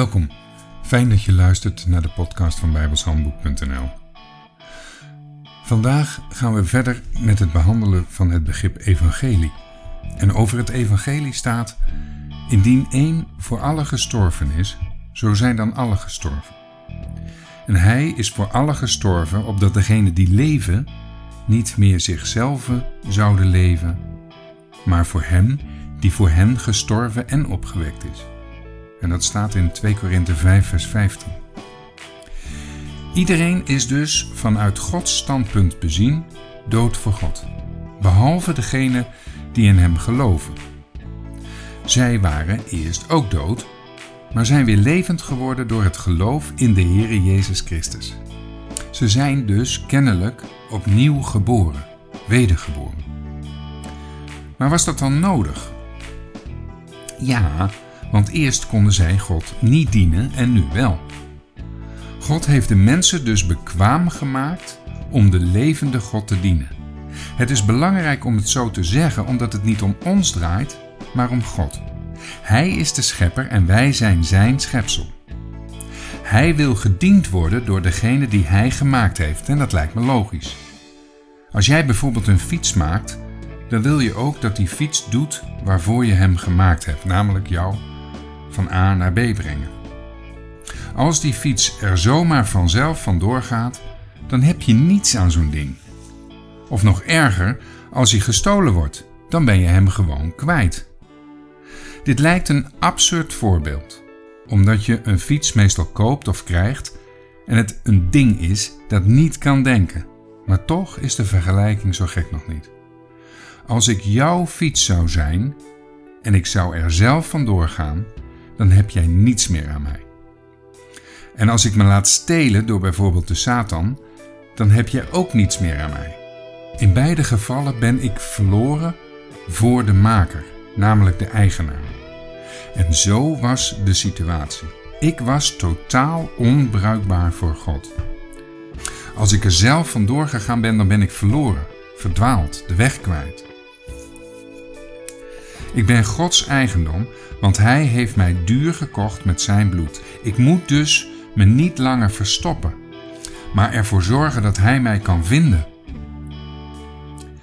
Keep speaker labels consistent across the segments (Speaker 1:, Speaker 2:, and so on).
Speaker 1: Welkom. Fijn dat je luistert naar de podcast van bijbelshandboek.nl. Vandaag gaan we verder met het behandelen van het begrip evangelie. En over het evangelie staat: Indien één voor alle gestorven is, zo zijn dan alle gestorven. En hij is voor alle gestorven, opdat degenen die leven niet meer zichzelf zouden leven, maar voor hem die voor hen gestorven en opgewekt is. En dat staat in 2 Korinthe 5, vers 15. Iedereen is dus vanuit Gods standpunt bezien dood voor God, behalve degene die in Hem geloven. Zij waren eerst ook dood, maar zijn weer levend geworden door het geloof in de Heere Jezus Christus. Ze zijn dus kennelijk opnieuw geboren, wedergeboren. Maar was dat dan nodig? Ja, want eerst konden zij God niet dienen en nu wel. God heeft de mensen dus bekwaam gemaakt om de levende God te dienen. Het is belangrijk om het zo te zeggen, omdat het niet om ons draait, maar om God. Hij is de schepper en wij zijn zijn schepsel. Hij wil gediend worden door degene die hij gemaakt heeft en dat lijkt me logisch. Als jij bijvoorbeeld een fiets maakt, dan wil je ook dat die fiets doet waarvoor je hem gemaakt hebt, namelijk jou van A naar B brengen. Als die fiets er zomaar vanzelf vandoor gaat, dan heb je niets aan zo'n ding. Of nog erger, als hij gestolen wordt, dan ben je hem gewoon kwijt. Dit lijkt een absurd voorbeeld, omdat je een fiets meestal koopt of krijgt en het een ding is dat niet kan denken. Maar toch is de vergelijking zo gek nog niet. Als ik jouw fiets zou zijn en ik zou er zelf vandoor gaan, dan heb jij niets meer aan mij. En als ik me laat stelen door bijvoorbeeld de Satan, dan heb jij ook niets meer aan mij. In beide gevallen ben ik verloren voor de maker, namelijk de eigenaar. En zo was de situatie. Ik was totaal onbruikbaar voor God. Als ik er zelf vandoor gegaan ben, dan ben ik verloren, verdwaald, de weg kwijt. Ik ben Gods eigendom, want Hij heeft mij duur gekocht met Zijn bloed. Ik moet dus me niet langer verstoppen, maar ervoor zorgen dat Hij mij kan vinden.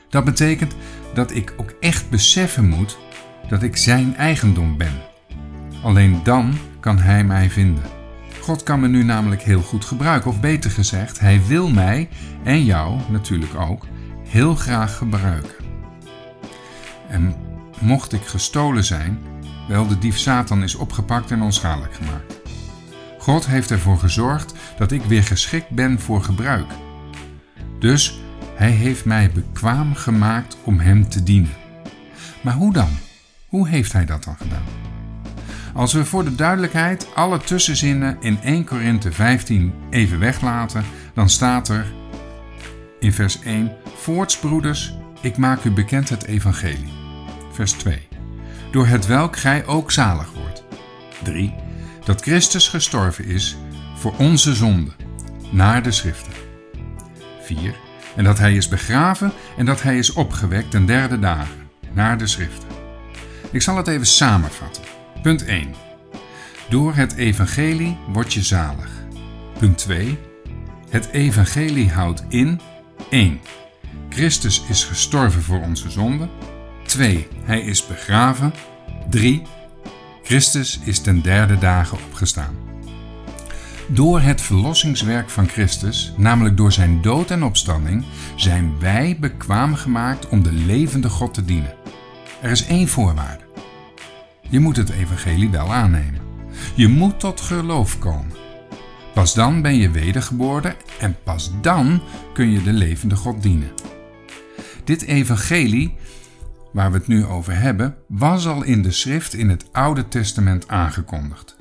Speaker 1: Dat betekent dat ik ook echt beseffen moet dat ik Zijn eigendom ben. Alleen dan kan Hij mij vinden. God kan me nu namelijk heel goed gebruiken, of beter gezegd, Hij wil mij en jou natuurlijk ook heel graag gebruiken. En mocht ik gestolen zijn, wel de dief Satan is opgepakt en onschadelijk gemaakt. God heeft ervoor gezorgd dat ik weer geschikt ben voor gebruik. Dus hij heeft mij bekwaam gemaakt om hem te dienen. Maar hoe dan? Hoe heeft hij dat dan gedaan? Als we voor de duidelijkheid alle tussenzinnen in 1 Korinthe 15 even weglaten, dan staat er in vers 1: Voorts, broeders, ik maak u bekend het evangelie vers 2. Door het welk gij ook zalig wordt. 3. Dat Christus gestorven is voor onze zonde, naar de schriften. 4. En dat hij is begraven en dat hij is opgewekt ten derde dagen, naar de schriften. Ik zal het even samenvatten. Punt 1. Door het evangelie word je zalig. Punt 2. Het evangelie houdt in 1. Christus is gestorven voor onze zonde. 2. Hij is begraven. 3. Christus is ten derde dagen opgestaan. Door het verlossingswerk van Christus, namelijk door zijn dood en opstanding, zijn wij bekwaam gemaakt om de levende God te dienen. Er is één voorwaarde. Je moet het evangelie wel aannemen. Je moet tot geloof komen. Pas dan ben je wedergeboren en pas dan kun je de levende God dienen. Dit evangelie waar we het nu over hebben, was al in de schrift in het Oude Testament aangekondigd.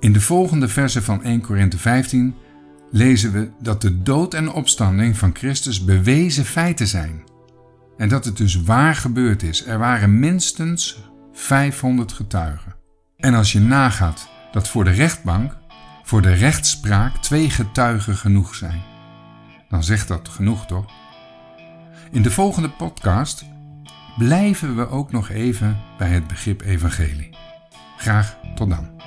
Speaker 1: In de volgende versen van 1 Korinthe 15 lezen we dat de dood en opstanding van Christus bewezen feiten zijn. En dat het dus waar gebeurd is. Er waren minstens 500 getuigen. En als je nagaat dat voor de rechtbank, voor de rechtspraak twee getuigen genoeg zijn, dan zegt dat genoeg toch? In de volgende podcast blijven we ook nog even bij het begrip evangelie. Graag tot dan.